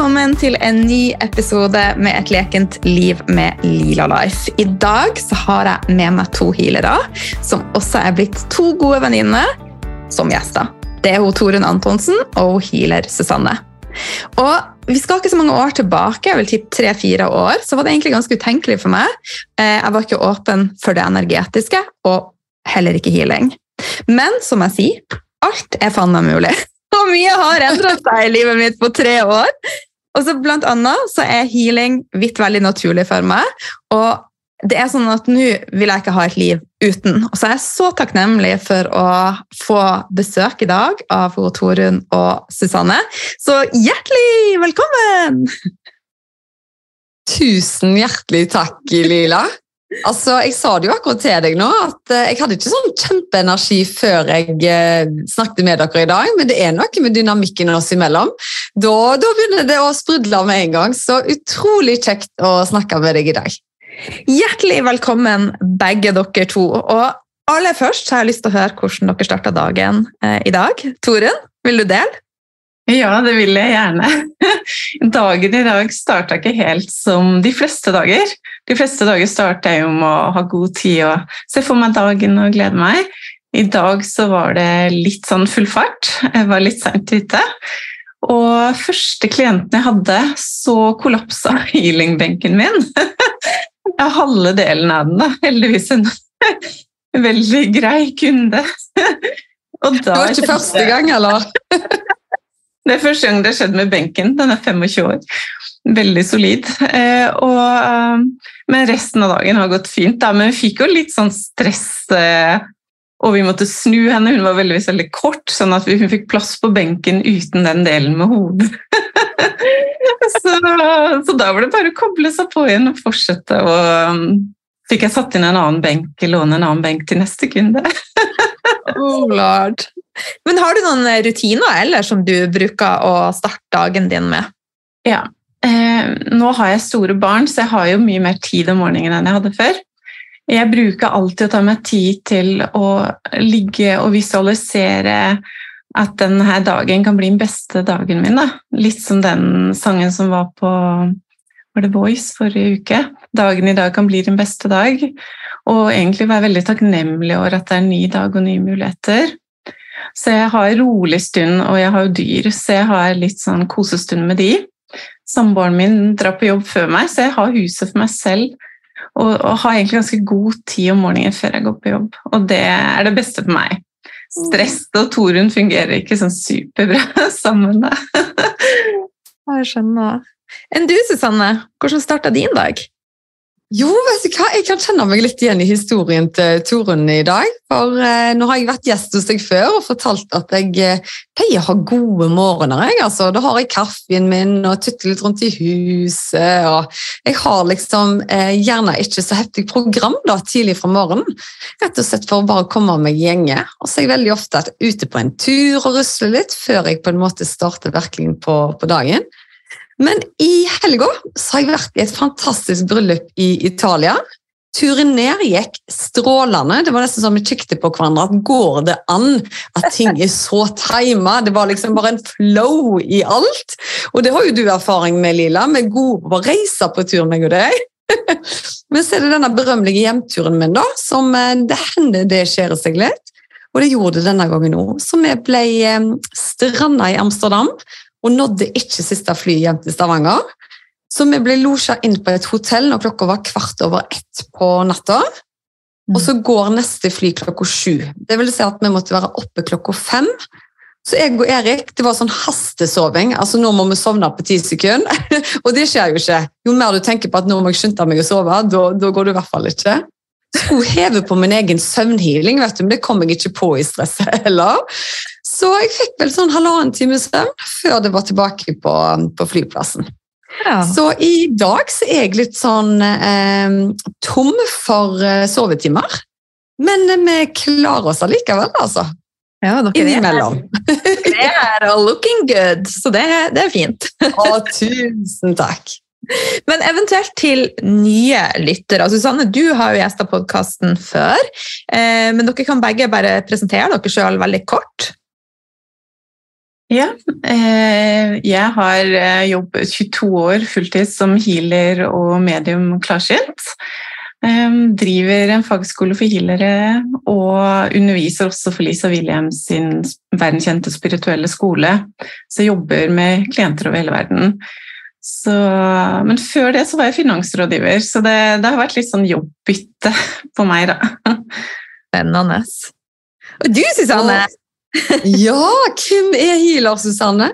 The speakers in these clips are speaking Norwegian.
Velkommen til en ny episode med Et lekent liv med Lila Life. I dag så har jeg med meg to healere, som også er blitt to gode venninner, som gjester. Det er hun Torunn Antonsen og hun healer Susanne. Og vi skal ikke så mange år tilbake, jeg vil tippe tre-fire år, så var det egentlig ganske utenkelig for meg. Eh, jeg var ikke åpen for det energetiske, og heller ikke healing. Men som jeg sier, alt er faen meg mulig. Og mye har endret seg i livet mitt på tre år. Og så Blant annet så er healing vidt veldig naturlig for meg. Og det er sånn at nå vil jeg ikke ha et liv uten. Og så er jeg så takknemlig for å få besøk i dag av Torunn og Susanne. Så hjertelig velkommen! Tusen hjertelig takk, Lila. Altså, Jeg sa det jo akkurat til deg nå, at eh, jeg hadde ikke sånn kjempeenergi før jeg eh, snakket med dere i dag, men det er noe med dynamikken oss imellom. Da, da begynner det å sprudle med en gang, så utrolig kjekt å snakke med deg i dag. Hjertelig velkommen, begge dere to. Og aller først har jeg lyst til å høre hvordan dere starta dagen eh, i dag. Torunn, vil du dele? Ja, det vil jeg gjerne. Dagen i dag starta ikke helt som de fleste dager. De fleste dager starter jeg med å ha god tid og se for meg dagen og glede meg. I dag så var det litt sånn full fart. Jeg var litt seint ute. Og første klienten jeg hadde, så kollapsa healingbenken min. Jeg har halve delen av den, da. Heldigvis en veldig grei kunde. Og da det var ikke første gang, eller? Det er første gang det har skjedd med benken. Den er 25 år. Veldig solid. Eh, og, eh, men resten av dagen har gått fint. Da. Men vi fikk jo litt sånn stress, eh, og vi måtte snu henne. Hun var veldig, veldig kort, sånn at hun fikk plass på benken uten den delen med hodet. så, så, da var det bare å koble seg på igjen og fortsette. Og fikk jeg satt inn en annen benk, låne en annen benk til neste kunde. oh lord. Men har du noen rutiner eller som du bruker å starte dagen din med? Ja. Eh, nå har jeg store barn, så jeg har jo mye mer tid om morgenen enn jeg hadde før. Jeg bruker alltid å ta meg tid til å ligge og visualisere at denne dagen kan bli den beste dagen min. Da. Litt som den sangen som var på var det Voice forrige uke. Dagen i dag kan bli din beste dag. Og egentlig være veldig takknemlig over at det er en ny dag og nye muligheter. Så jeg har rolig stund, og jeg har jo dyr, så jeg har litt sånn kosestund med de. Samboeren min drar på jobb før meg, så jeg har huset for meg selv. Og, og, har egentlig ganske god tid om morgenen før jeg går på jobb. Og det er det beste for meg. Stress og Torunn fungerer ikke sånn superbra sammen. Da. jeg skjønner. Enn du, Susanne? Hvordan starta din dag? Jo, vet du hva? jeg kan kjenne meg litt igjen i historien til Torunn i dag. For eh, nå har jeg vært gjest hos deg før og fortalt at jeg eh, pleier å ha gode morgener. Jeg, altså. Da har jeg kaffen min og tutter litt rundt i huset. og Jeg har liksom eh, gjerne ikke så heftig program da, tidlig fra morgenen. Rett og slett for å bare komme meg i gjenge. Og så er jeg veldig ofte ute på en tur og rusler litt før jeg på en måte starter virkelig på, på dagen. Men i helga har jeg vært i et fantastisk bryllup i Italia. Turen ned gikk strålende. Det var nesten som vi kikket på hverandre. at Går det an at ting er så tima? Det var liksom bare en flow i alt. Og det har jo du erfaring med, Lila. Vi er gode på å reise på tur, meg og deg. Men så er det denne berømmelige hjemturen min, da, som eh, det hender det skjer seg litt. Og det gjorde det denne gangen òg. Så vi ble eh, stranda i Amsterdam og nådde ikke siste fly hjem til Stavanger. Så vi ble losja inn på et hotell når klokka var kvart over ett på natta. Og så går neste fly klokka sju. Det vil si at vi måtte være oppe klokka fem. Så jeg og Erik det var sånn hastesoving. altså Nå må vi sovne på ti sekunder. og det skjer jo ikke. Jo mer du tenker på at nå må jeg skynde meg å sove, da går det i hvert fall ikke. Skulle heve på min egen søvnhealing, vet du, men det kom jeg ikke på i stresset heller. Så jeg fikk vel sånn halvannen time søvn før det var tilbake på, på flyplassen. Ja. Så i dag så er jeg litt sånn eh, tom for eh, sovetimer. Men vi klarer oss allikevel, altså. Ja, dere Innimellom. Det er looking good, så det, det er fint. Å, tusen takk. Men eventuelt til nye lyttere. Susanne, du har jo gjesta podkasten før. Eh, men dere kan begge bare presentere dere sjøl veldig kort. Ja, eh, jeg har eh, jobbet 22 år fulltid som healer og medium klarsynt. Ehm, driver en fagskole for healere og underviser også for Lisa Williams sin verdenskjente spirituelle skole. Så jeg jobber med klienter over hele verden. Så, men før det så var jeg finansrådgiver, så det, det har vært litt sånn jobbbytte på meg, da. Spennende. Og du, Susanne? Ja, hvem er healer, Susanne?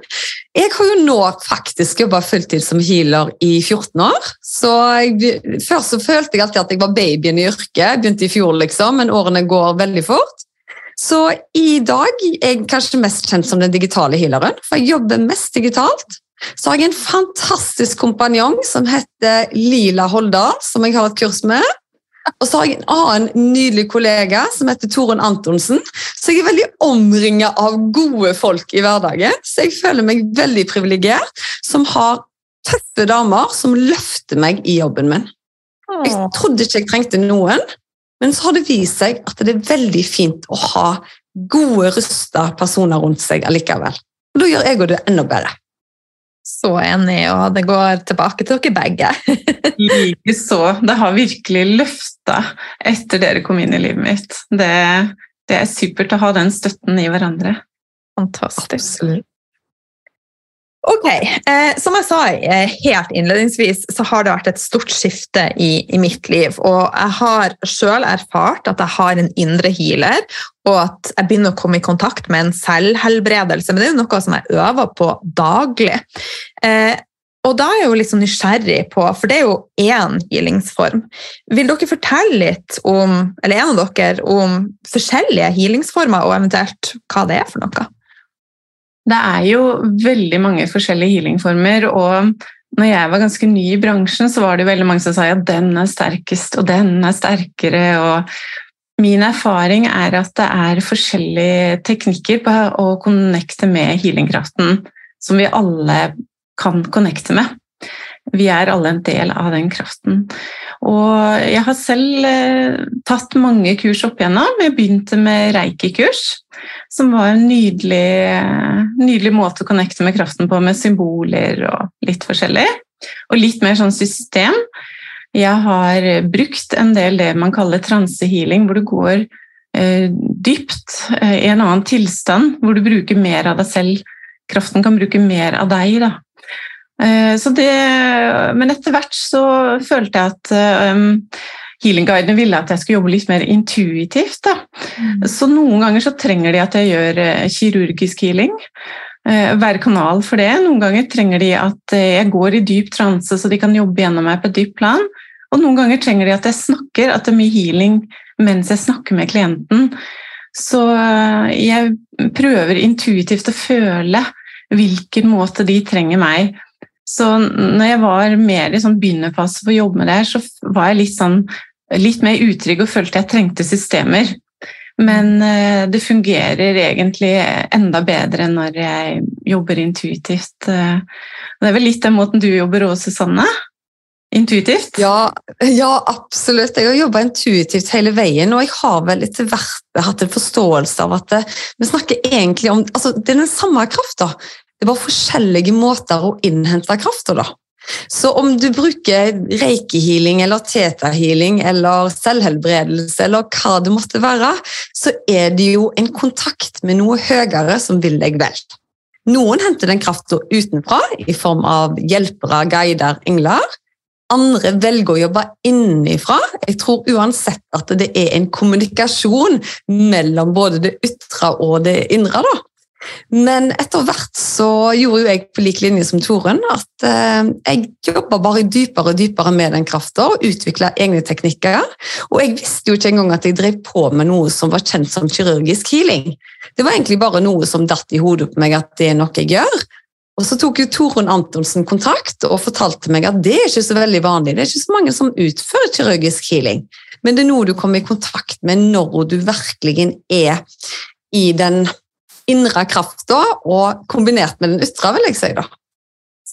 Jeg har jo nå faktisk jobba fulltid som healer i 14 år. Så jeg, Først så følte jeg alltid at jeg var babyen i yrket. Begynte i fjor, liksom, men årene går veldig fort. Så i dag er jeg kanskje mest kjent som den digitale healeren, for jeg jobber mest digitalt. Så har jeg en fantastisk kompanjong som heter Lila Holdal, som jeg har et kurs med. Og så har jeg en annen nydelig kollega som heter Torunn Antonsen. Så jeg er veldig omringa av gode folk i hverdagen. Så jeg føler meg veldig privilegert som har tøffe damer som løfter meg i jobben min. Jeg trodde ikke jeg trengte noen, men så har det vist seg at det er veldig fint å ha gode, rusta personer rundt seg allikevel. Og da gjør jeg det enda bedre. Så enig, og det går tilbake til dere begge. Likeså. Det har virkelig løfta etter dere kom inn i livet mitt. Det, det, er supert å ha den støtten i hverandre. Fantastisk. Absolutt. Ok, eh, Som jeg sa eh, helt innledningsvis, så har det vært et stort skifte i, i mitt liv. Og jeg har sjøl erfart at jeg har en indre healer, og at jeg begynner å komme i kontakt med en selvhelbredelse. Men det er jo noe som jeg øver på daglig. Eh, og da er jeg jo litt sånn nysgjerrig på, for det er jo én healingsform. Vil dere fortelle litt om, eller en av dere, om forskjellige healingsformer, og eventuelt hva det er for noe? Det er jo veldig mange forskjellige healingformer, og når jeg var ganske ny i bransjen, så var det veldig mange som sa at den er sterkest, og den er sterkere. og Min erfaring er at det er forskjellige teknikker på å connecte med healingkraften som vi alle kan connecte med. Vi er alle en del av den kraften. Og jeg har selv eh, tatt mange kurs opp igjennom. Jeg begynte med reiki-kurs, som var en nydelig, nydelig, måte å connecte med kraften på, med symboler og litt forskjellig. Og litt mer sånn system. Jeg har brukt en del det man kaller transehealing, hvor du går eh, dypt eh, i en annen tilstand, hvor du bruker mer av deg selv. Kraften kan bruke mer av deg. da. Eh, det, men etter hvert så følte jeg at um, healingguidene ville at jeg skulle jobbe litt mer intuitivt. Mm. Så noen ganger så trenger de at jeg gjør uh, kirurgisk healing. Hver kanal for det. Noen ganger trenger de at jeg går i dyp transe, så de kan jobbe gjennom meg på et dypt plan. Og noen ganger trenger de at jeg snakker, at det er mye healing mens jeg snakker med klienten. Så jeg prøver intuitivt å føle hvilken måte de trenger meg så når jeg var mer i sånn begynnerfase for å jobbe med det her, så var jeg litt, sånn, litt mer utrygg og følte jeg trengte systemer. Men uh, det fungerer egentlig enda bedre når jeg jobber intuitivt. Uh, det er vel litt den måten du jobber òg, Susanne? Intuitivt? Ja, ja, absolutt. Jeg har jobba intuitivt hele veien, og jeg har vel etter hvert hatt en forståelse av at det, vi snakker egentlig om altså, Det er den samme krafta. Det var forskjellige måter å innhente krafta da. Så om du bruker reiki-healing eller teta-healing eller selvhelbredelse eller hva det måtte være, så er det jo en kontakt med noe høyere som vil deg vel. Noen henter den krafta utenfra i form av hjelpere, guider, engler. Andre velger å jobbe innenfra. Jeg tror uansett at det er en kommunikasjon mellom både det ytre og det indre. da. Men etter hvert så gjorde jo jeg på lik linje som Torunn at eh, jeg jobba bare dypere og dypere med den krafta og utvikla egne teknikker. Og jeg visste jo ikke engang at jeg drev på med noe som var kjent som kirurgisk healing. Det var egentlig bare noe som datt i hodet på meg at det er noe jeg gjør. Og så tok jo Torunn Antonsen kontakt og fortalte meg at det er ikke så veldig vanlig. Det er ikke så mange som utfører kirurgisk healing. Men det er noe du kommer i kontakt med når du virkelig er i den indre krafta og kombinert med den ytre, vil jeg si. da.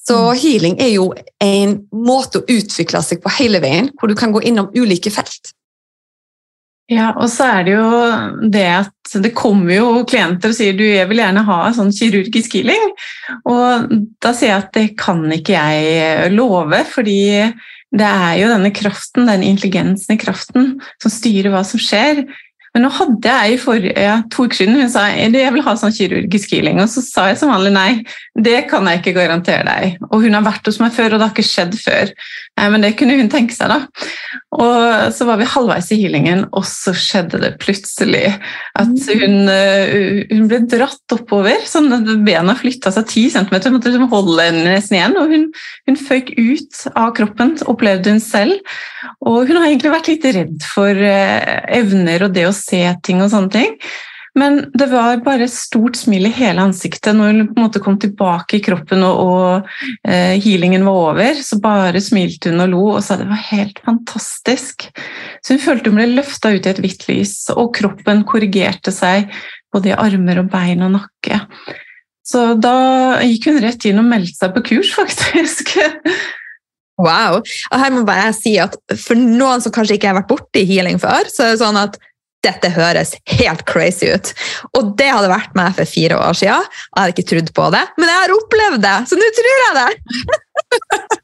Så mm. healing er jo en måte å utvikle seg på hele veien, hvor du kan gå innom ulike felt. Ja, og så er det jo det at det kommer jo klienter og sier du, jeg vil gjerne ha sånn kirurgisk healing. Og da sier jeg at det kan ikke jeg love, fordi det er jo denne kraften, den intelligensen i kraften, som styrer hva som skjer. Men nå hadde jeg i forrige, to uker siden hun sa jeg vil ha sånn kirurgisk healing, og så sa jeg som vanlig nei. Det kan jeg ikke garantere deg. Og hun har vært hos meg før, og det har ikke skjedd før. Nei, men det kunne hun tenke seg, da. Og så var vi halvveis i healingen, og så skjedde det plutselig at mm. hun, eh, hun ble dratt oppover. sånn at Bena flytta seg ti centimeter, hun måtte liksom holde henne nesten igjen. Og hun, hun føyk ut av kroppen, opplevde hun selv. Og hun har egentlig vært litt redd for eh, evner og det å se ting og sånne ting. Men det var bare et stort smil i hele ansiktet når hun på en måte kom tilbake i kroppen og, og eh, healingen var over. Så bare smilte hun og lo og sa det var helt fantastisk. Så hun følte hun ble løfta ut i et hvitt lys, og kroppen korrigerte seg både i armer og bein og nakke. Så da gikk hun rett inn og meldte seg på kurs, faktisk. Wow. Og her må bare jeg si at For noen som kanskje ikke har vært borti healing før, så er det sånn at dette høres helt crazy ut. Og det hadde vært meg for fire år siden. Jeg hadde ikke trodd på det, men jeg har opplevd det, så nå tror jeg det!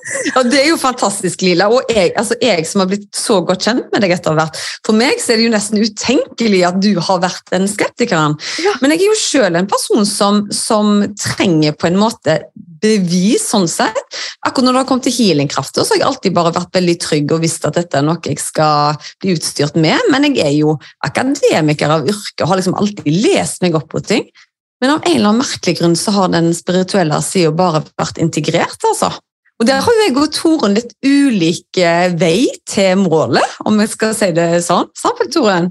Ja, Det er jo fantastisk, Lila. Og jeg, altså jeg, som har blitt så godt kjent med deg etter hvert. For meg så er det jo nesten utenkelig at du har vært den skeptikeren. Ja. Men jeg er jo sjøl en person som, som, trenger på en måte bevis, sånn sett. Akkurat når det har kommet til healingkrafter, så har jeg alltid bare vært veldig trygg og visst at dette er noe jeg skal bli utstyrt med. Men jeg er jo akademiker av yrke og har liksom alltid lest meg opp på ting. Men av en eller annen merkelig grunn så har den spirituelle sida bare vært integrert, altså. Og Der har jo jeg og Toren litt ulik vei til målet, om jeg skal si det sånn. Sammen, Toren?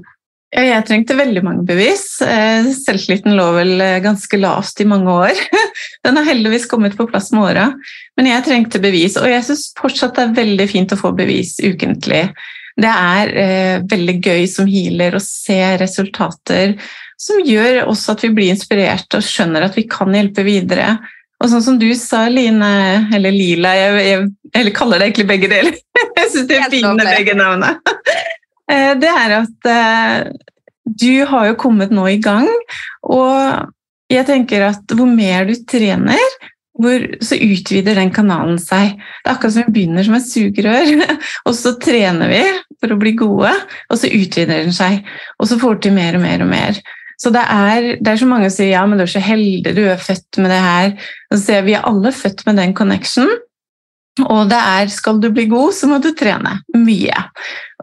Ja, jeg trengte veldig mange bevis. Eh, selvtilliten lå vel eh, ganske lavt i mange år. Den har heldigvis kommet på plass med åra, men jeg trengte bevis. Og jeg syns fortsatt det er veldig fint å få bevis ukentlig. Det er eh, veldig gøy som healer å se resultater som gjør også at vi blir inspirert og skjønner at vi kan hjelpe videre. Og sånn som du sa, Line, eller Lila, jeg, jeg, jeg kaller det egentlig begge deler. Jeg syns det er fine begge navnene. Eh, det er at eh, du har jo kommet nå i gang, og jeg tenker at hvor mer du trener, hvor, så utvider den kanalen seg. Det er akkurat som vi begynner som et sugerør, og så trener vi for å bli gode, og så utvider den seg. Og så får du til mer og mer og mer. Så det er, det er så mange som sier ja, men du er så heldig, du er født med det her. Og så sier vi er alle født med den connection. Og det er skal du bli god, så må du trene mye.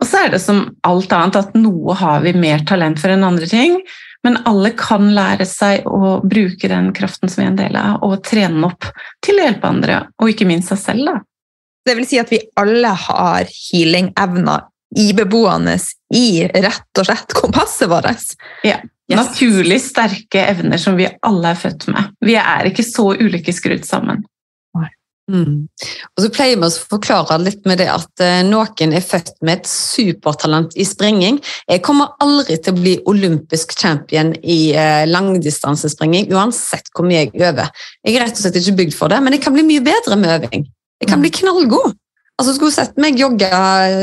Og så er det som alt annet at noe har vi mer talent for enn andre ting. Men alle kan lære seg å bruke den kraften som vi er en del av, og trene den opp til å hjelpe andre, og ikke minst seg selv. Da. Det vil si at vi alle har healing-evner ibeboende i rett og slett kompasset vårt. Ja. Yes. Naturlig sterke evner som vi alle er født med. Vi er ikke så ulike skrudd sammen. Mm. Og så pleier vi å forklare litt med det at eh, noen er født med et supertalent i springing. Jeg kommer aldri til å bli olympisk champion i eh, langdistansespringing, uansett hvor mye jeg øver. Jeg er rett og slett ikke bygd for det, men jeg kan bli mye bedre med øving. Jeg kan bli mm. knallgod. Altså, Skulle sett meg jogge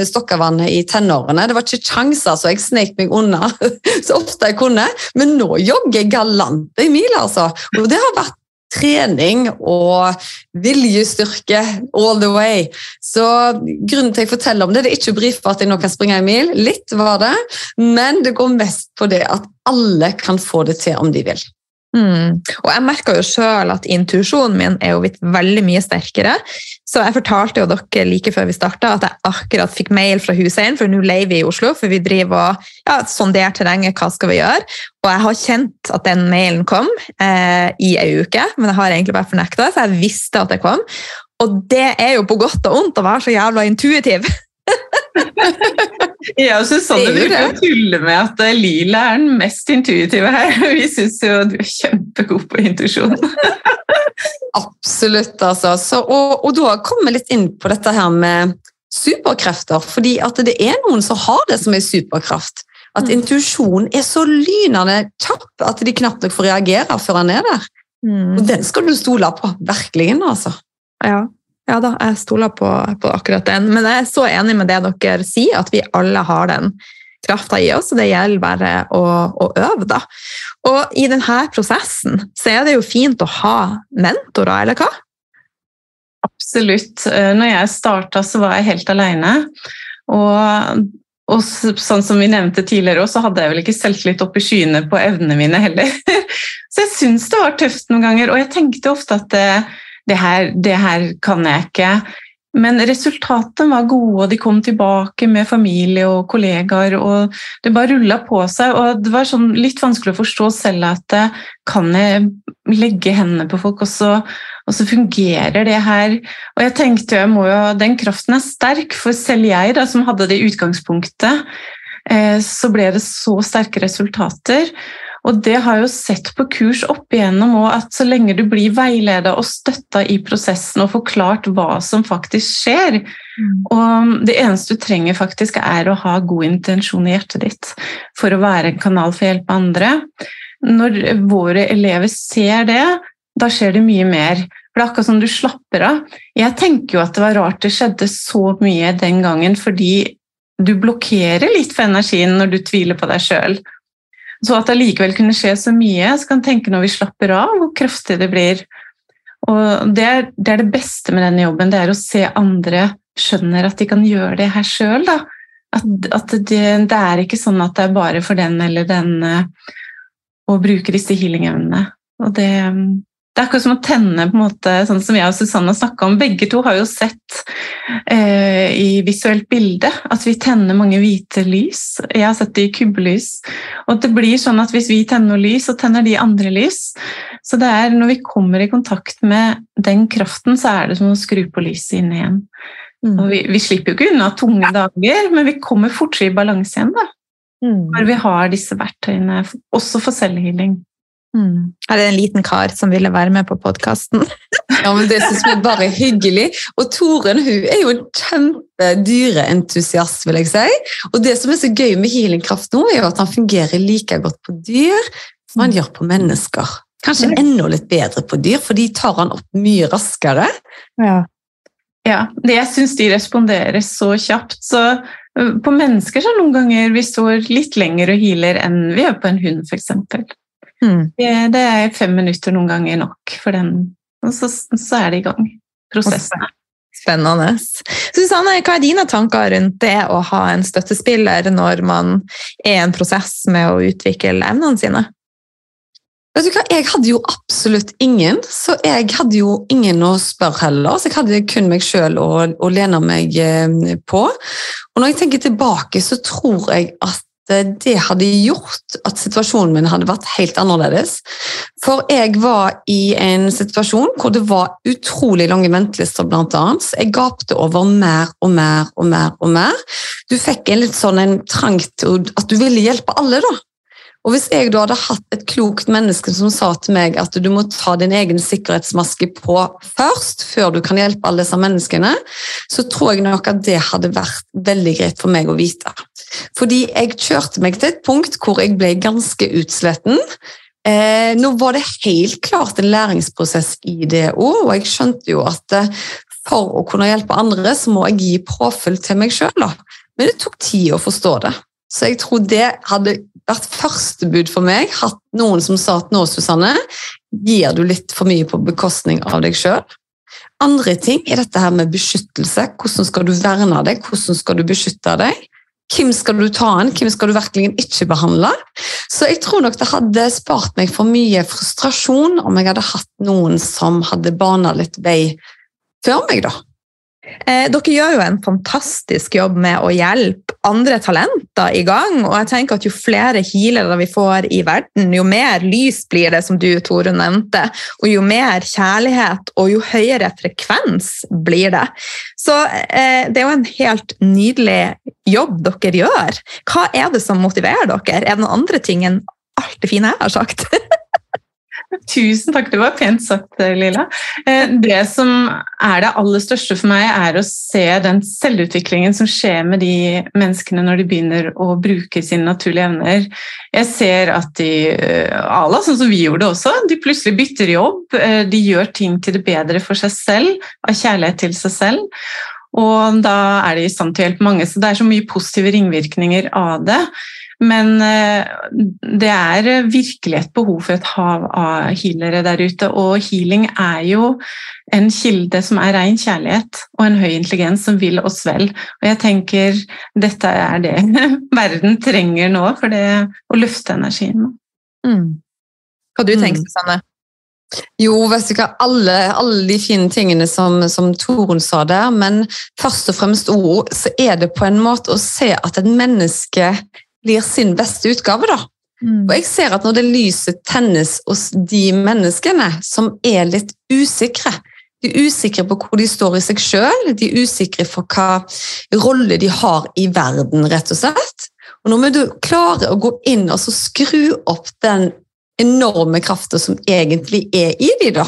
Stokkavannet i tenårene. Det var ikke sjanser, så jeg snek meg unna så ofte jeg kunne. Men nå jogger jeg galant i mil, altså. Og det har vært trening og viljestyrke all the way. Så grunnen til jeg forteller om det, det er ikke brief for at jeg nå kan springe en mil. Litt var det, men det går mest på det at alle kan få det til om de vil. Mm. Og jeg merka jo sjøl at intuisjonen min er jo blitt veldig mye sterkere. Så jeg fortalte jo dere like før vi starta at jeg akkurat fikk mail fra Hussein, for nå leier vi i Oslo, for vi driver og ja, sonderer terrenget, hva skal vi gjøre? Og jeg har kjent at den mailen kom eh, i ei uke, men jeg har egentlig bare fornekta så jeg visste at det kom. Og det er jo på godt og vondt å være så jævla intuitiv. Ja, Susanne bruker å tulle med at eh, Lila er den mest intuitive her. Vi syns jo du er kjempegod på intuisjon. Absolutt, altså. Så, og, og da kommer vi litt inn på dette her med superkrefter. fordi at det er noen som har det som en superkraft. At mm. intuisjonen er så lynende kjapp at de knapt nok får reagere før han er der. Mm. Og den skal du stole på. Virkelig, altså. Ja. Ja da, jeg stoler på, på, akkurat den. Men jeg er så enig med det dere sier, at vi alle har den. krafta i oss, og det gjelder bare å, å øve, da. Og i denne prosessen så er det jo fint å ha mentorer, eller hva? Absolutt. Eh, når jeg starta, så var jeg helt alene. Og, og, sånn som vi nevnte tidligere, så hadde jeg vel ikke selvtillit opp i skyene på evnene mine heller. Så jeg syns det var tøft noen ganger, og jeg tenkte ofte at det, her, det her kan jeg ikke. Men resultatene var gode, og de kom tilbake med familie og kollegaer. og Det bare rulla på seg. og Det var sånn litt vanskelig å forstå selv at kan jeg legge hendene på folk, og så, og så fungerer det her. Og jeg tenkte jeg må jo, Den kraften er sterk, for selv jeg da, som hadde det i utgangspunktet, eh, så ble det så sterke resultater. Og det har jeg jo sett på kurs opp igjennom òg, at så lenge du blir veileda og støtta i prosessen og forklart hva som faktisk skjer mm. og Det eneste du trenger, faktisk er å ha god intensjon i hjertet ditt for å være en kanal for å hjelpe andre. Når våre elever ser det, da skjer det mye mer. For det er akkurat som du slapper av. Jeg tenker jo at det var rart det skjedde så mye den gangen, fordi du blokkerer litt for energien når du tviler på deg sjøl. Så at det likevel kunne skje så mye, så kan tenke når vi slapper av, hvor kraftig det blir. Og det er, det er, det beste med denne jobben, det er å se andre skjønner at de kan gjøre det her sjøl. At, at det, det, er ikke sånn at det er bare for den eller den å bruke disse healing-evnene. Og det, det er akkurat som å tenne, på en måte, sånn som jeg og Susanne snakka om. Begge to har jo sett eh, i visuelt bilde at vi tenner mange hvite lys. Jeg har sett det i kubbelys. Og det blir sånn at hvis vi tenner lys, så tenner de andre lys. Så det er når vi kommer i kontakt med den kraften, så er det som å skru på lyset inn igjen. Mm. Og vi, vi, slipper jo ikke unna tunge dager, men vi kommer fortere i balanse igjen. da. Mm. Når vi har disse verktøyene, også for cellehealing. Mm. Er det en liten kar som ville være med på podkasten. ja, men Det syns vi bare er hyggelig. Og Toren hun er jo en kjempedyreentusiast, vil jeg si. Og det som er så gøy med healingkraft nå, er jo at han fungerer like godt på dyr som han gjør på mennesker. Kanskje enda litt bedre på dyr, for de tar han opp mye raskere. Ja, ja jeg syns de responderer så kjapt. så øh, på mennesker så noen ganger vi står litt lenger og healer enn vi gjør på en hund, f.eks. Mm. Det er fem minutter noen ganger nok for den, og så, så er det i gang. Prosessene. Spennende. Susanne, hva er dine tanker rundt det å ha en støttespiller når man er i en prosess med å utvikle evnene sine? Vet du hva, Jeg hadde jo absolutt ingen, så jeg hadde jo ingen å spørre heller. Så jeg hadde kun meg sjøl å, å, lene meg eh, på. Og når jeg tenker tilbake, så tror jeg at det hadde gjort at situasjonen min hadde vært helt annerledes. For jeg var i en situasjon hvor det var utrolig lange ventelister, annet. Jeg gapte over mer og mer og mer og mer. Du fikk en litt sånn en trang til at du ville hjelpe alle, da. Og Hvis jeg da hadde hatt et klokt menneske som sa til meg at du må ta din egen sikkerhetsmaske på først, før du kan hjelpe alle disse menneskene, så tror jeg nok at det hadde vært veldig greit for meg å vite. Fordi jeg kjørte meg til et punkt hvor jeg ble ganske utsletten. Eh, nå var det helt klart en læringsprosess i det òg, og jeg skjønte jo at eh, for å kunne hjelpe andre, så må jeg gi påfyll til meg sjøl. Men det tok tid å forstå det. Så jeg tror det hadde vært første bud for meg. Hatt noen som sa at nå, Susanne, gir du litt for mye på bekostning av deg sjøl. Andre ting er dette her med beskyttelse. Hvordan skal du verne deg? Hvordan skal du beskytte deg? Hvem skal du ta inn? Hvem skal du virkelig ikke behandle? Så jeg tror nok det hadde spart meg for mye frustrasjon om jeg hadde hatt noen som hadde bana litt vei før meg, da. Eh, dere gjør jo en fantastisk jobb med å hjelpe andre talenter i gang. og jeg tenker at Jo flere healere vi får i verden, jo mer lys blir det, som du Tore nevnte, og jo mer kjærlighet og jo høyere frekvens blir det. Så eh, det er jo en helt nydelig jobb dere gjør. Hva er det som motiverer dere? Er det noen andre ting enn alt det fine jeg har sagt? Tusen takk, det var pent sagt, Lilla. Eh, det som er det aller største for meg, er å se den selvutviklingen som skjer med de menneskene når de begynner å bruke sine naturlige evner. Jeg ser at de, eh, Ala, sånn som vi gjorde også, de plutselig bytter jobb. Eh, de gjør ting til det bedre for seg selv, av kjærlighet til seg selv. Og da er de i stand til å hjelpe mange. Så det er så mye positive ringvirkninger av det. Men eh, det er virkelig et behov for et hav av healere der ute. Og healing er jo en kilde som er ren kjærlighet og en høy intelligens som vil oss vel. Og jeg tenker dette er det verden trenger nå for det å løfte energien. Mm. Hva du tenker du, mm. Susanne? Jo, vet du hva, alle, alle de fine tingene som, som Torunn sa der, men først og fremst ord, så er det på en måte å se at et menneske blir sin beste utgave, da. Mm. Og jeg ser at når det lyset tennes hos de menneskene som er litt usikre, de er usikre på hvor de står i seg sjøl, de er usikre for hva rolle de har i verden, rett og slett. Og når vi klarer å gå inn og skru opp den enorme krafta som egentlig er i de da.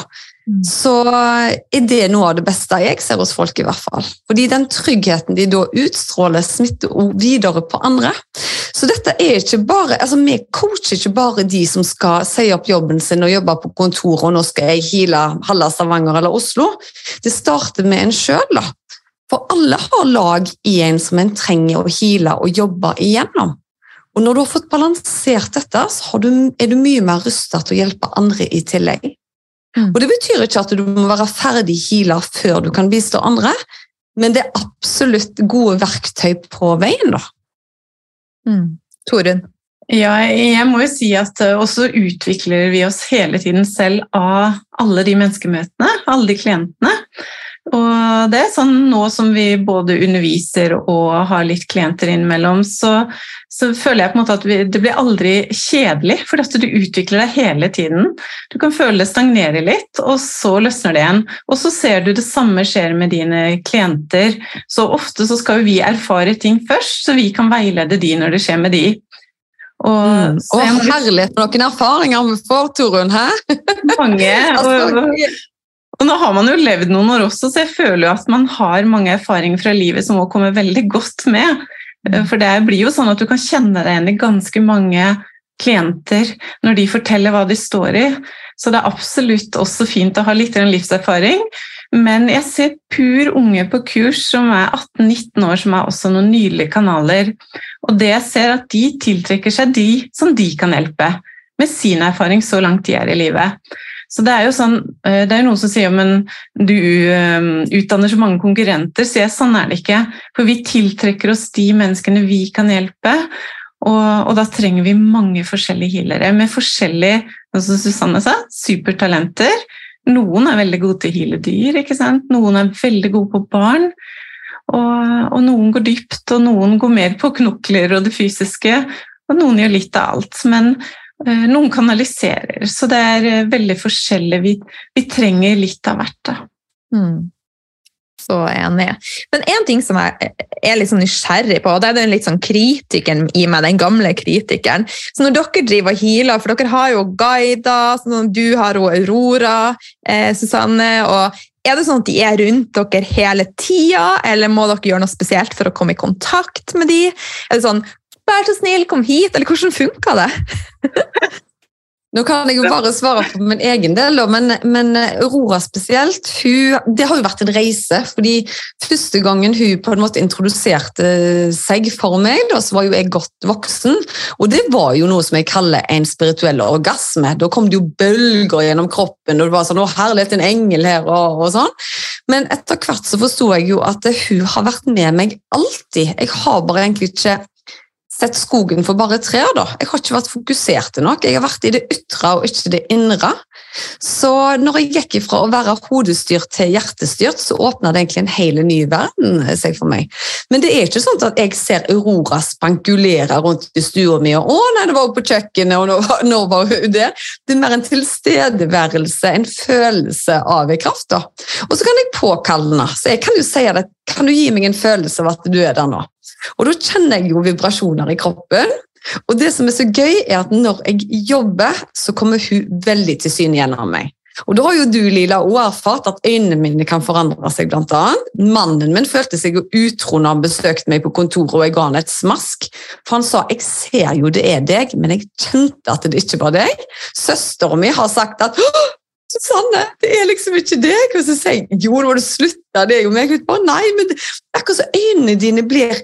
Så er det noe av det beste jeg ser hos folk, i hvert fall. Fordi den tryggheten de da utstråler, smitter videre på andre. Så dette er ikke bare, altså vi coacher ikke bare de som skal si opp jobben sin og jobbe på kontoret, og nå skal jeg heale halve Stavanger eller Oslo. Det starter med en sjøl, da. For alle har lag i en som en trenger å heale og jobbe igjennom. Og når du har fått balansert dette, så du, er du mye mer rustet til å hjelpe andre i tillegg. Mm. Og Det betyr ikke at du må være ferdig healer før du kan bistå andre, men det er absolutt gode verktøy på veien. da. Mm. Torunn? Ja, jeg må jo si at eh, også utvikler vi oss hele tiden selv av alle de menneskemøtene, alle de klientene. Og det er sånn nå som vi både underviser og har litt klienter innimellom, så, så føler jeg på en måte at vi, det blir aldri kjedelig, for at du utvikler deg hele tiden. Du kan føle det stagnerer litt, og så løsner det igjen. Og så ser du det samme skjer med dine klienter. Så ofte så skal vi erfare ting først, så vi kan veilede de når det skjer med de. Og, mm. og herlighet med noen erfaringer vi får, Torunn! Hæ? Mange. og, og nå har man jo levd noen år også, så jeg føler jo at man har mange erfaringer fra livet som må komme veldig godt med. Eh, for det blir jo sånn at du kan kjenne deg igjen i ganske mange klienter når de forteller hva de står i. Så det er absolutt også fint å ha litt livserfaring. Men jeg ser pur unge på kurs som er 18-19 år, som er også noen nydelige kanaler. Og det jeg ser at de tiltrekker seg de som de kan hjelpe, med sin erfaring så langt de er i livet. Så det er jo sånn, eh, det er noen som sier men du eh, utdanner så mange konkurrenter, så jeg, sånn er det ikke. For vi tiltrekker oss de menneskene vi kan hjelpe, og, og da trenger vi mange forskjellige healere med forskjellige som Susanne sa, supertalenter. Noen er veldig gode til å heale dyr, ikke sant? noen er veldig gode på barn. Og, og, noen går dypt, og noen går mer på knokler og det fysiske. Og noen gjør litt av alt. Men noen kanaliserer, så det er eh, veldig forskjellig. Vi, vi trenger litt av hvert. Mm. Så enig. Men én ting som jeg er litt sånn nysgjerrig på, og det er den litt sånn kritikeren i meg, den gamle kritikeren. Så når dere driver og healer, for dere har jo guider, sånn du har jo Aurora, eh, Susanne og er det sånn at de er rundt dere hele tida, eller må dere gjøre noe spesielt for å komme i kontakt med de? Er det sånn Vær så snill, kom hit! Eller hvordan funka det? Nå kan jeg jo bare svare for min egen del, men, men Aurora spesielt hun, Det har jo vært en reise. fordi Første gangen hun på en måte introduserte seg for meg, da, så var jo jeg godt voksen. Og det var jo noe som jeg kaller en spirituell orgasme. Da kom det jo bølger gjennom kroppen, og det var sånn 'Å, herlighet, en engel her', og, og sånn. Men etter hvert så forsto jeg jo at hun har vært med meg alltid. Jeg har bare egentlig ikke sett skogen for bare trær. da. Jeg har ikke vært fokusert nok. Jeg har vært i det ytre og ikke det indre. Så når jeg gikk ifra å være hodestyrt til hjertestyrt, så åpna det egentlig en hele ny verden seg for meg. Men det er ikke sånn at jeg ser Aurora spankulere rundt i stua mi og 'Å, nei, det var hun på kjøkkenet, og nå, nå var hun der'. Det er mer en tilstedeværelse, en følelse av en kraft. da. Og så kan jeg påkalle den. Så jeg kan jo si det, kan du gi meg en følelse av at du er der nå? Og da kjenner jeg jo vibrasjoner i kroppen. Og det som er så gøy, er at når jeg jobber, så kommer hun veldig til syne gjennom meg. Og da har jo du, Lila, òg erfart at øynene mine kan forandre seg. blant annet. Mannen min følte seg utro når han besøkte meg på kontoret og jeg ga han et smask. For han sa 'jeg ser jo det er deg', men jeg kjente at det ikke var deg. Søstera mi har sagt at Susanne, det er liksom ikke deg. Og så sier jeg jo, nå må du slutte, det er jo meg. Bare, nei, men akkurat så øynene dine blir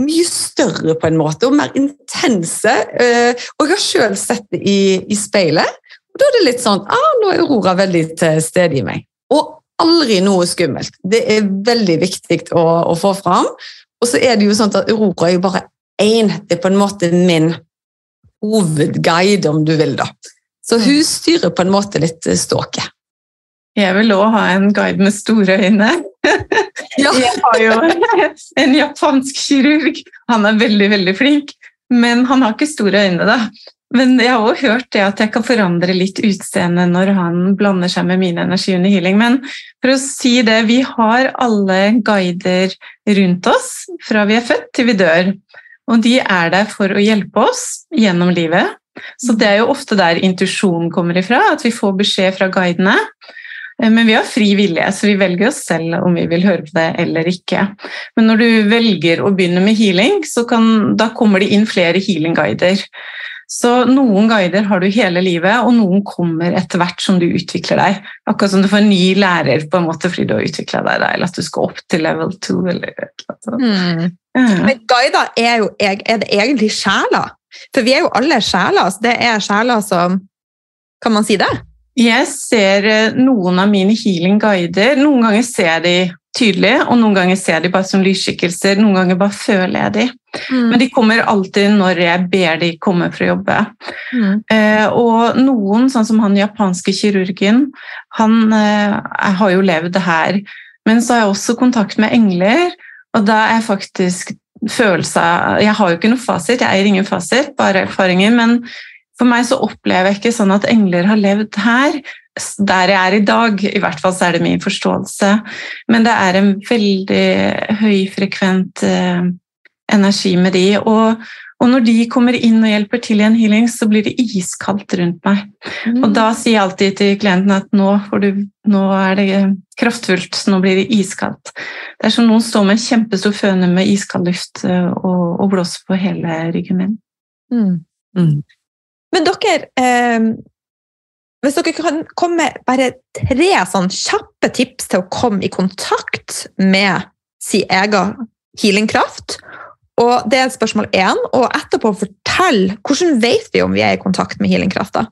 mye større på en måte, og mer intense. eh, Og jeg har sjøl sett det i, i speilet, og da er det litt sånn ah, nå er Aurora veldig til stede i meg. Og aldri noe skummelt. Det er veldig viktig å, å få fram. Og så er det jo sånn at Aurora er jo bare én. Det er på en måte min hovedguide, om du vil, da. Så hun styrer på en måte litt eh, ståket. Jeg vil òg ha en guide med store øyne. Jeg har jo en japansk kirurg. Han er veldig, veldig flink, men han har ikke store øyne, da. Men jeg har også hørt det at jeg kan forandre litt utseende når han blander seg med min energi under healing. Men for å si det, vi har alle guider rundt oss fra vi er født til vi dør. Og de er der for å hjelpe oss gjennom livet. Så det er jo ofte der intuisjonen kommer ifra, at vi får beskjed fra guidene. Eh, Men vi har fri vilje, så vi velger oss selv om vi vil høre på det eller ikke. Men når du velger å begynne med healing, så kan, da kommer det inn flere healing-guider. Så noen guider har du hele livet, og noen kommer etter hvert som du utvikler deg. Akkurat som du får en ny lærer på en måte fordi du har utvikla deg, eller at du skal opp til level 2. Eller, eller sånt. Mm. Ja. Men guider er jo er det egentlig sjeler. For vi er jo alle sjeler. Så det er sjeler som Kan man si det? Jeg ser eh, noen av mine healing-guider. Noen ganger ser jeg de tydelig, og noen ganger ser jeg de bare som lysskikkelser. Noen ganger bare føler jeg de. Men de kommer alltid når jeg ber de komme for å jobbe. Mm. Eh, og noen, sånn som han japanske kirurgen, han eh, har jo levd det her. Men så har jeg også kontakt med engler, og da er faktisk følelse Jeg har jo ikke noe fasit, jeg eier ingen fasit, bare erfaringer. Men for meg så opplever jeg ikke sånn at engler har levd her. Der jeg er i dag, i hvert fall så er det min forståelse. Men det er en veldig høyfrekvent eh, energi med de. Og, og når de kommer inn og hjelper til i en healing, så blir det iskaldt rundt meg. Og da sier jeg alltid til klienten at nå, får du, nå er det kraftfullt, nå blir det iskaldt. Det er som noen står med en kjempestor føne med iskald luft eh, og, og blåser på hele ryggen min. Mm. Mm. Men dere, eh, hvis dere kan komme med bare tre sånn kjappe tips til å komme i kontakt med sin egen healingkraft, og det er spørsmål én, og etterpå fortell hvordan vet vi om vi er i kontakt med healingkrafta?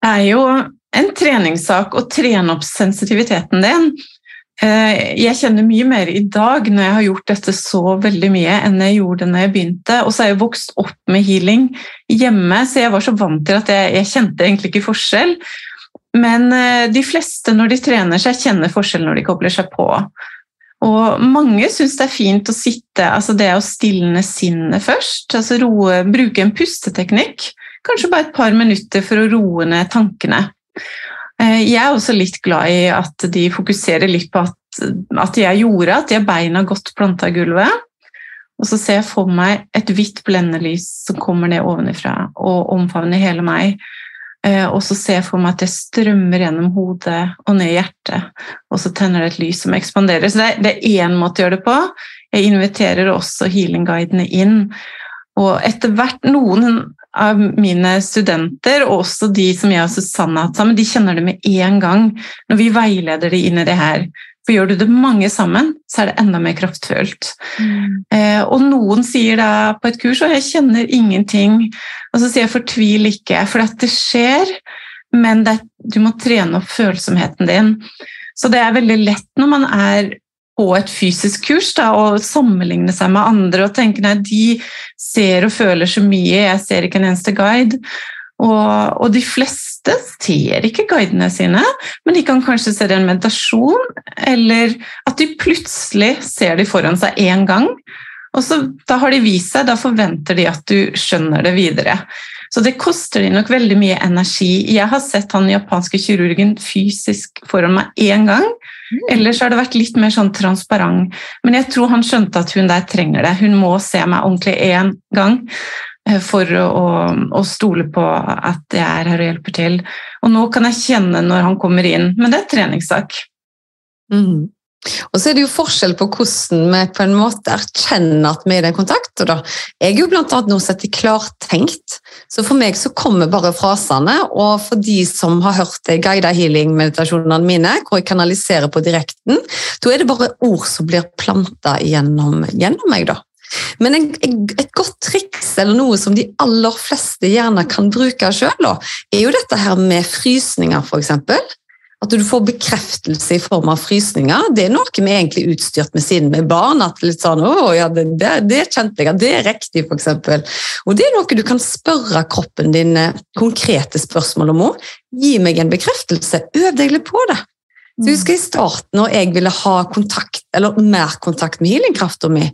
Det er jo en treningssak å trene opp sensitiviteten din. Eh, Jeg kjenner mye mer i dag når jeg har gjort dette så veldig mye enn jeg gjorde når jeg begynte. Og så er jeg vokst opp med healing hjemme, så jeg var så vant til at jeg, jeg kjente egentlig ikke forskjell. Men eh, de fleste når de trener seg, kjenner forskjell når de kobler seg på. Og mange syns det er fint å sitte, altså det å stilne sinnet først. altså roe, Bruke en pusteteknikk. Kanskje bare et par minutter for å roe ned tankene. Eh, Jeg er også litt glad i at de fokuserer litt på at, at de er jorda, at de har beina godt planta i gulvet. Og så ser jeg for meg et hvitt blendelys som kommer ned ovenifra og omfavner hele meg. Eh, Og så ser jeg for meg at det strømmer gjennom hodet og ned i hjertet, og så tenner det et lys som ekspanderer. Så det er, én måte å gjøre det på. Jeg inviterer også healing-guidene inn. Og etter hvert, noen av mine studenter, og også de som jeg og Susanne har hatt sammen, de kjenner det med en gang når vi veileder de inn i det her. For gjør du det mange sammen, så er det enda mer kraftfullt. Eh, og noen sier da på et kurs at jeg kjenner ingenting, og så sier jeg fortvil ikke, for det skjer, men det, du må trene opp følsomheten din. Så det er veldig lett når man er på et fysisk kurs da, og sammenligne seg med andre og tenke nei, de ser og føler så mye, jeg ser ikke en eneste guide. Og, og de fleste ser ikke guidene sine, men de kan kanskje se det i en meditasjon, eller at de plutselig ser de foran seg én gang. Og så, da har de vist seg, da forventer de at du skjønner det videre. Så det koster de nok veldig mye energi. Jeg har sett han japanske kirurgen fysisk foran meg én gang. Ellers har det vært litt mer sånn transparent. Men jeg tror han skjønte at hun der trenger det. Hun må se meg ordentlig én gang eh, for å, å stole på at jeg er her og hjelper til. Og nå kan jeg kjenne når han kommer inn, men det er treningssak. Mm. Og så er det jo forskjell på hvordan vi på en måte erkjenner at vi er i den kontakten. Jeg er jo blant annet noe sett i klartenkt, så for meg så kommer bare frasene. Og for de som har hørt guida healing-meditasjonene mine, hvor jeg kanaliserer på direkten, da er det bare ord som blir planta gjennom, gjennom meg, da. Men en, et godt triks, eller noe som de aller fleste gjerne kan bruke sjøl, er jo dette her med frysninger, f.eks. At du får bekreftelse i form av frysninger. Det er noe vi er egentlig utstyrt med siden er barn. at litt sånn, å, ja, det, det, det kjente jeg, det er riktig, f.eks. Og det er noe du kan spørre kroppen din eh, konkrete spørsmål om òg. Gi meg en bekreftelse. Øv deg litt på det. Så jeg husker I starten når jeg ville ha kontakt, eller mer kontakt med healingkrafta mi,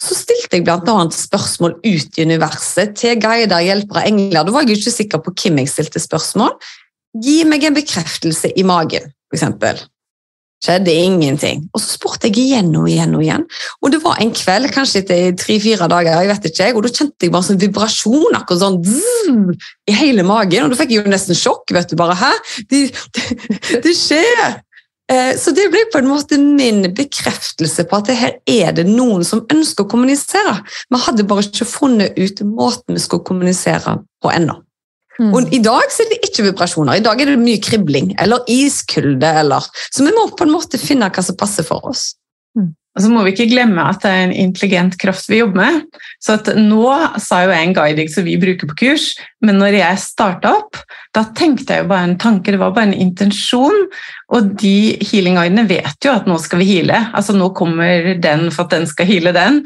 så stilte jeg bl.a. spørsmål ut i universet til guider, hjelpere, engler. Da var jeg ikke sikker på hvem jeg stilte spørsmål. Gi meg en bekreftelse i magen, f.eks. Skjedde ingenting. Og så spurte jeg igjen og igjen og igjen. Og det var en kveld, kanskje etter tre-fire dager, jeg vet ikke, og da kjente jeg bare sånn vibrasjon akkurat sånn zzz, i hele magen. Og da fikk jeg jo nesten sjokk. vet du bare, Hæ? Det, det, det skjer! Eh, så det ble på en måte min bekreftelse på at her er det noen som ønsker å kommunisere. Vi hadde bare ikke funnet ut måten vi skulle kommunisere på ennå. Mm. Og I dag så er det ikke vibrasjoner, i dag er det mye kribling eller iskulde. Eller. Så vi må på en måte finne hva som passer for oss. Mm. Og så må vi ikke glemme at det er en intelligent kraft vi jobber med. Så nå sa jo jeg en guiding som vi bruker på kurs, men når jeg starta opp, da tenkte jeg jo bare en tanke, det var bare en intensjon. Og de healing-guidene vet jo at nå skal vi heale. Altså nå kommer den for at den skal heale den.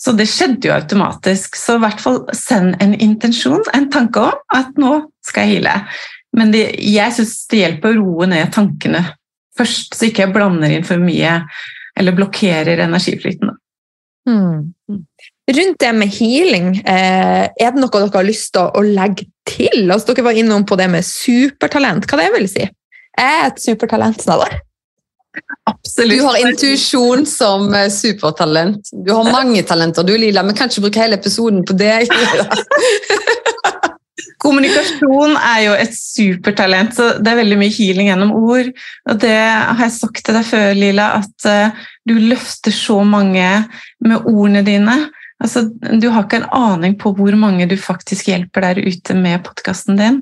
Så det skjedde jo automatisk. Så i hvert fall send en intensjon, en tanke om at nå skal jeg heale. Men det, jeg syns det hjelper å roe ned tankene først, så ikke jeg blander inn for mye eller blokkerer energiflyten. Hmm. Rundt det med healing, eh, er det noe dere har lyst til å legge til? Altså, dere var innom på det med supertalent. Hva det vil si? Er et supertalent, Snadder. Absolutt. Du har intuisjon som eh, supertalent. Du har mange talenter, du Lila. Vi kan ikke bruke hele episoden på det. Kommunikasjon er jo et supertalent, så det er veldig mye healing gjennom ord. Og det har jeg sagt til deg før, Lila, at uh, du løfter så mange med ordene dine. Altså, du har ikke en aning på hvor mange du faktisk hjelper der ute med podkasten din.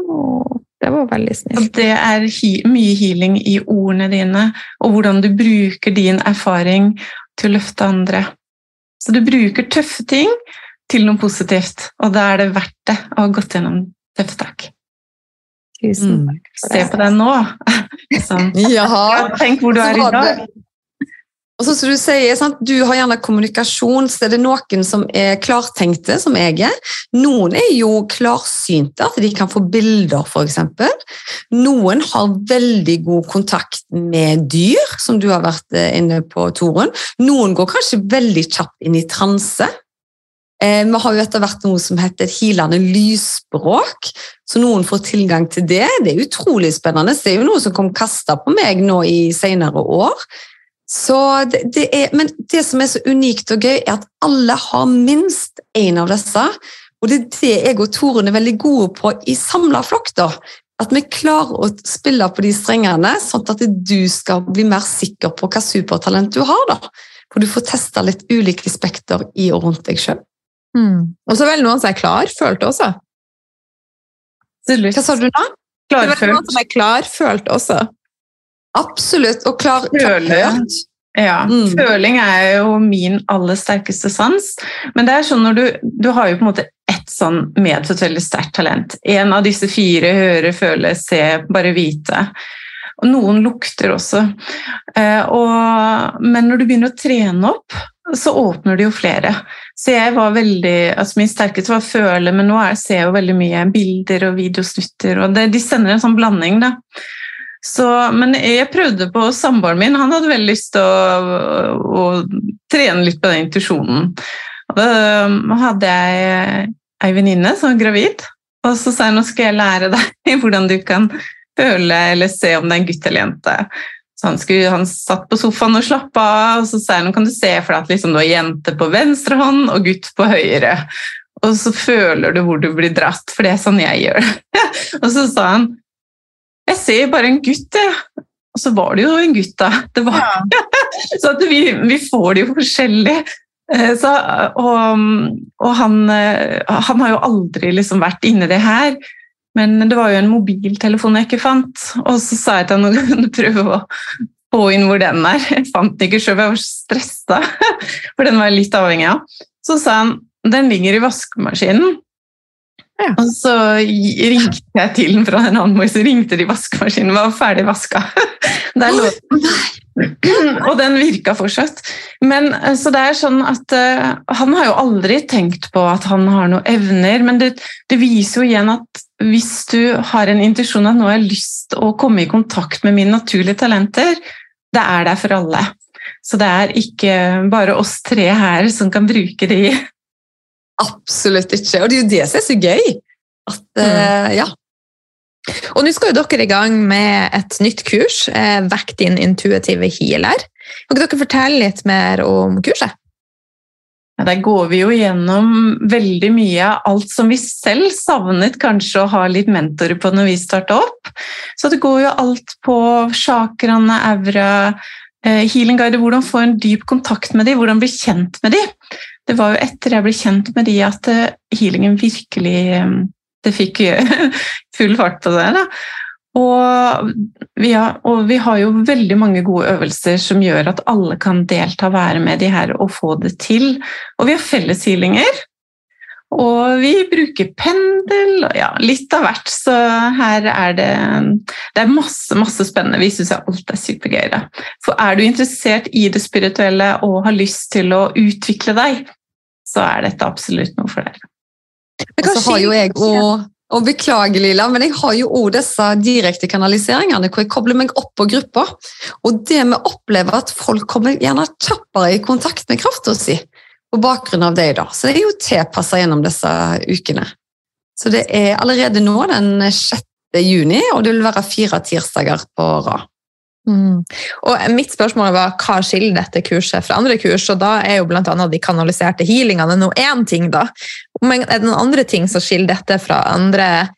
Åh, det var veldig snilt. Og det er he mye healing i ordene dine, og hvordan du bruker din erfaring til å løfte andre. Så du bruker tøffe ting til noe positivt, og da er det verdt det å ha gått gjennom tøffe tak. Tusen mm. takk. Mm. Se på deg nå. Sånn. Ja. Tenk hvor du er i dag. Og så som Du sier, sant? Du har gjerne kommunikasjon, så er det noen som er klartenkte, som jeg er. Noen er jo klarsynte, at de kan få bilder, f.eks. Noen har veldig god kontakt med dyr, som du har vært eh, inne på, Torunn. Noen går kanskje veldig kjapt inn i transe. Eh, vi har jo etter hvert noe som heter et hilende lysspråk, så noen får tilgang til det. Det er utrolig spennende. Det er jo noe som kom kasta på meg nå i senere år. Det, det er, men det som er så unikt og gøy, er at alle har minst én av disse. Og det er det jeg og Torunn er veldig gode på i samla flokk. da. At vi klarer å spille på de strengene, sånn at du skal bli mer sikker på hva supertalent du har. da. For du får testa litt ulike spekter i og rundt deg sjøl. Mm. Og så vel noen som er klar, følte også. Hva sa du nå? Klarfølt. Det er noen som er klar, følt også. Absolutt. Og klar, klarfølt. Ja, mm. Føling er jo min aller sterkeste sans. Men det er sånn når du, du har jo på en måte ett sånn medfødt veldig sterkt talent. En av disse fire høre, føle, se, bare vite. Og noen lukter også. Eh, og, men når du begynner å trene opp, så åpner det jo flere. Så jeg var veldig, altså Min sterkeste var føle, men nå er, ser jeg jo veldig mye bilder og videosnutter. og det, De sender en sånn blanding. da. Så, men jeg prøvde på samboeren min. Han hadde veldig lyst til å, å, trene litt på den intuisjonen. Da hadde jeg ei venninne som var gravid, og så sa jeg nå skal jeg lære deg hvordan du kan føle eller se om det er en gutt eller jente. Så han, skulle, han satt på sofaen og slappa av, og så sa jeg nå kan du se for deg at liksom, du har jente på venstre hånd og gutt på høyre. Og så føler du hvor du blir dratt, for det er sånn jeg gjør. og så sa han jeg ser bare en gutt, jeg. Og så var det jo en gutt, da. Det var, så at vi, vi får det jo forskjellig. Eh, så, og, og han, eh, han, har jo aldri liksom vært inni det her. Men det var jo en mobiltelefon jeg ikke fant, og så sa jeg til han at han prøve å få inn hvor den er. Jeg fant den ikke sjøl, jeg var stressa, for den var jeg litt avhengig av. Så sa han den ligger i vaskemaskinen. Ja. Og så ringte jeg til den fra en annen mor, så ringte de vaskemaskinen, var ferdig vaska. Der lå Og den virka fortsatt. Men eh, så det er sånn at uh, Han har jo aldri tenkt på at han har noen evner, men det, det viser jo igjen at hvis du har en intensjon at nå har jeg lyst å komme i kontakt med mine naturlige talenter, det er der for alle. Så det er ikke bare oss tre her som kan bruke de. Absolutt ikke. Og det er jo det som er så gøy. At, uh, ja, og nå skal jo dere i gang med et nytt kurs, eh, Vekk din intuitive healer. Kan dere fortelle litt mer om kurset? Ja, der går vi jo gjennom veldig mye av alt som vi selv savnet kanskje å ha litt mentorer på når vi starta opp. Så det går jo alt på chakraene, aura, eh, healing guider, hvordan få en dyp kontakt med dem, hvordan bli kjent med dem. Det var jo etter jeg ble kjent med de at eh, healingen virkelig det fikk full fart på det. Da. Og vi, har, og vi, har, jo veldig mange gode øvelser som gjør at alle kan delta, være med de her og få det til. Og vi har felleshealinger. Og vi bruker pendel og ja, litt av hvert. Så her er det, det er masse, masse spennende. Vi syns alt er supergøy. Da. For er du interessert i det spirituelle og har lyst til å utvikle deg, så er dette absolutt noe for deg. Og så har jo jeg og, og Beklager, Lila, men jeg har jo òg disse direkte kanaliseringene hvor jeg kobler meg opp på grupper. Og det vi opplever at folk kommer gjerne kjappere i kontakt med krafta si på bakgrunn av det. da. Så det er jo tilpassa gjennom disse ukene. Så det er allerede nå den 6. juni, og det vil være fire tirsdager på rad. Mm. Og mitt spørsmål var hva skiller dette kurset fra andre kurs, og da er jo annet de kanaliserte healingene noe én ting, da. Men er det noen andre ting som skiller dette fra andre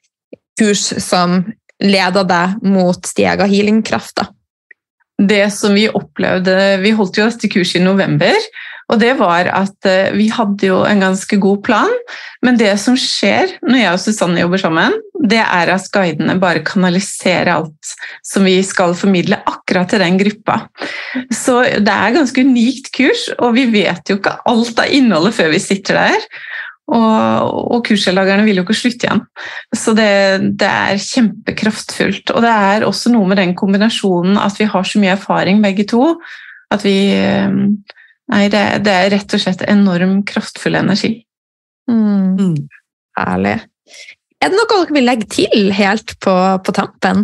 kurs som leder deg mot din egen healingkraft? Det som vi opplevde Vi holdt jo dette kurset i november. Og det var at eh, vi hadde jo en ganske god plan, men det som skjer når jeg og Susanne jobber sammen, det er at guidene bare kanaliserer alt som vi skal formidle akkurat til den gruppa. Så det er et ganske unikt kurs, og vi vet jo ikke alt av innholdet før vi sitter der. Og, og kursdeltakerne vil jo ikke slutte igjen. Så det, det, er kjempekraftfullt. Og det er også noe med den kombinasjonen at vi har så mye erfaring begge to. At vi eh, Nei, det, det, er rett og slett enorm kraftfull energi. Mm. Mm. Er det noe dere vil legge til helt på, på tampen?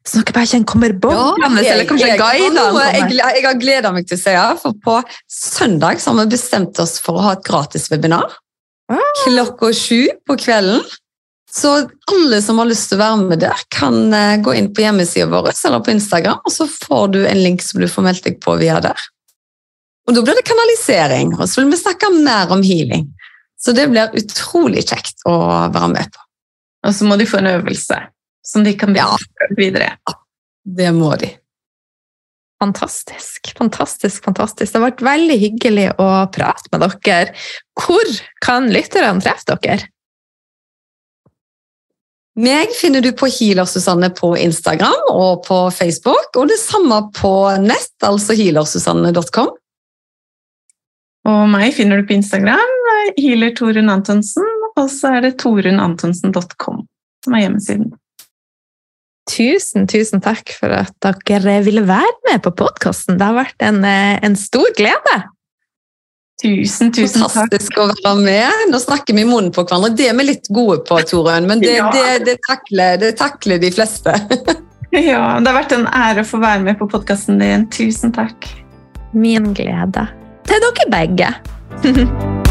Så dere bare ikke kommer boblende, ja, jeg, jeg, jeg, jeg, har gleda meg til å si for på søndag har vi bestemt oss for å ha et gratis webinar. Klokka sju på kvelden. Så alle som har lyst til å være med der, kan eh, gå inn på hjemmesida vår eller på Instagram, og så får du en link som du får meldt deg på via der. Og da blir det kanalisering, og så vil vi snakke mer om healing. Så det blir utrolig kjekt å være med på. Og så må de få en øvelse som de kan ja. videre. Ja, det må de. Fantastisk, fantastisk, fantastisk. Det har vært veldig hyggelig å prate med dere. Hvor kan lytterne treffe dere? Meg finner du på Healer Susanne på Instagram og på Facebook, og det samme på nett, altså healersusanne.com. Og meg finner du på Instagram, healer Torunn Antonsen, og så er det torunantonsen.com som er hjemmesiden. Tusen, tusen takk for at dere ville være med på podkasten. Det har vært en, eh, en, stor glede. Tusen, tusen takk. Fantastisk å være med. Nå snakker vi i munnen på hverandre. Det er vi litt gode på, Torunn, men det, ja. det, det, takler, det, takler, de fleste. ja, det har vært en ære å få være med på podkasten din. Tusen takk. Min glede til dere begge.